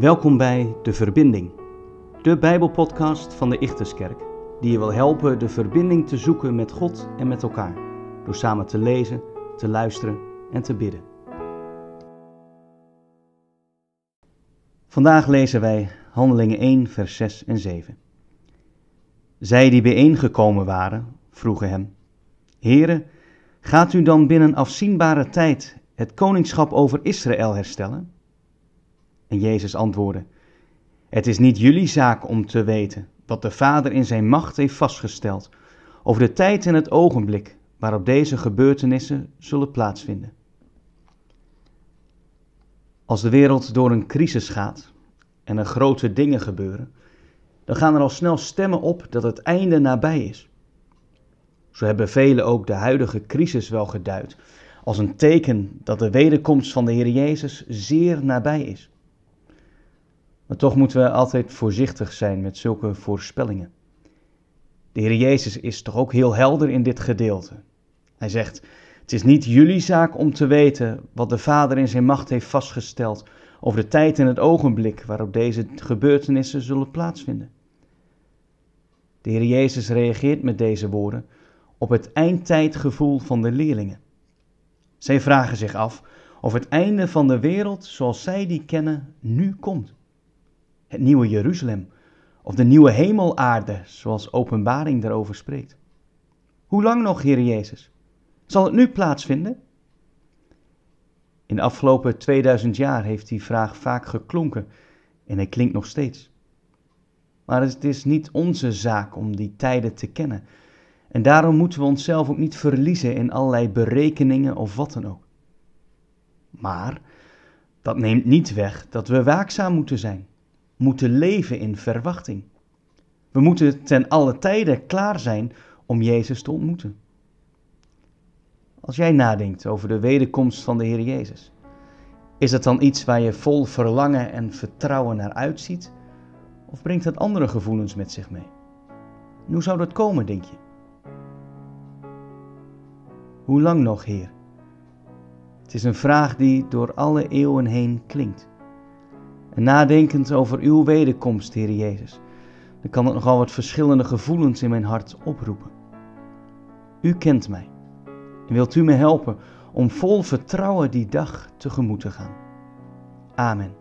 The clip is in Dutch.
Welkom bij De Verbinding, de Bijbelpodcast van de Ichterskerk, die je wil helpen de verbinding te zoeken met God en met elkaar, door samen te lezen, te luisteren en te bidden. Vandaag lezen wij Handelingen 1, vers 6 en 7. Zij die bijeengekomen waren, vroegen hem: Here, gaat u dan binnen afzienbare tijd het koningschap over Israël herstellen? En Jezus antwoordde: Het is niet jullie zaak om te weten wat de Vader in zijn macht heeft vastgesteld over de tijd en het ogenblik waarop deze gebeurtenissen zullen plaatsvinden. Als de wereld door een crisis gaat en er grote dingen gebeuren, dan gaan er al snel stemmen op dat het einde nabij is. Zo hebben velen ook de huidige crisis wel geduid als een teken dat de wederkomst van de Heer Jezus zeer nabij is. Maar toch moeten we altijd voorzichtig zijn met zulke voorspellingen. De Heer Jezus is toch ook heel helder in dit gedeelte. Hij zegt: Het is niet jullie zaak om te weten wat de Vader in zijn macht heeft vastgesteld over de tijd en het ogenblik waarop deze gebeurtenissen zullen plaatsvinden. De Heer Jezus reageert met deze woorden op het eindtijdgevoel van de leerlingen. Zij vragen zich af of het einde van de wereld zoals zij die kennen nu komt het nieuwe Jeruzalem of de nieuwe hemelaarde, zoals Openbaring daarover spreekt. Hoe lang nog, Heer Jezus? Zal het nu plaatsvinden? In de afgelopen 2000 jaar heeft die vraag vaak geklonken en hij klinkt nog steeds. Maar het is niet onze zaak om die tijden te kennen. En daarom moeten we onszelf ook niet verliezen in allerlei berekeningen of wat dan ook. Maar dat neemt niet weg dat we waakzaam moeten zijn moeten leven in verwachting. We moeten ten alle tijde klaar zijn om Jezus te ontmoeten. Als jij nadenkt over de wederkomst van de Heer Jezus, is het dan iets waar je vol verlangen en vertrouwen naar uitziet? Of brengt het andere gevoelens met zich mee? hoe zou dat komen, denk je? Hoe lang nog, Heer? Het is een vraag die door alle eeuwen heen klinkt. En nadenkend over uw wederkomst, Heer Jezus, dan kan het nogal wat verschillende gevoelens in mijn hart oproepen. U kent mij en wilt u me helpen om vol vertrouwen die dag tegemoet te gaan. Amen.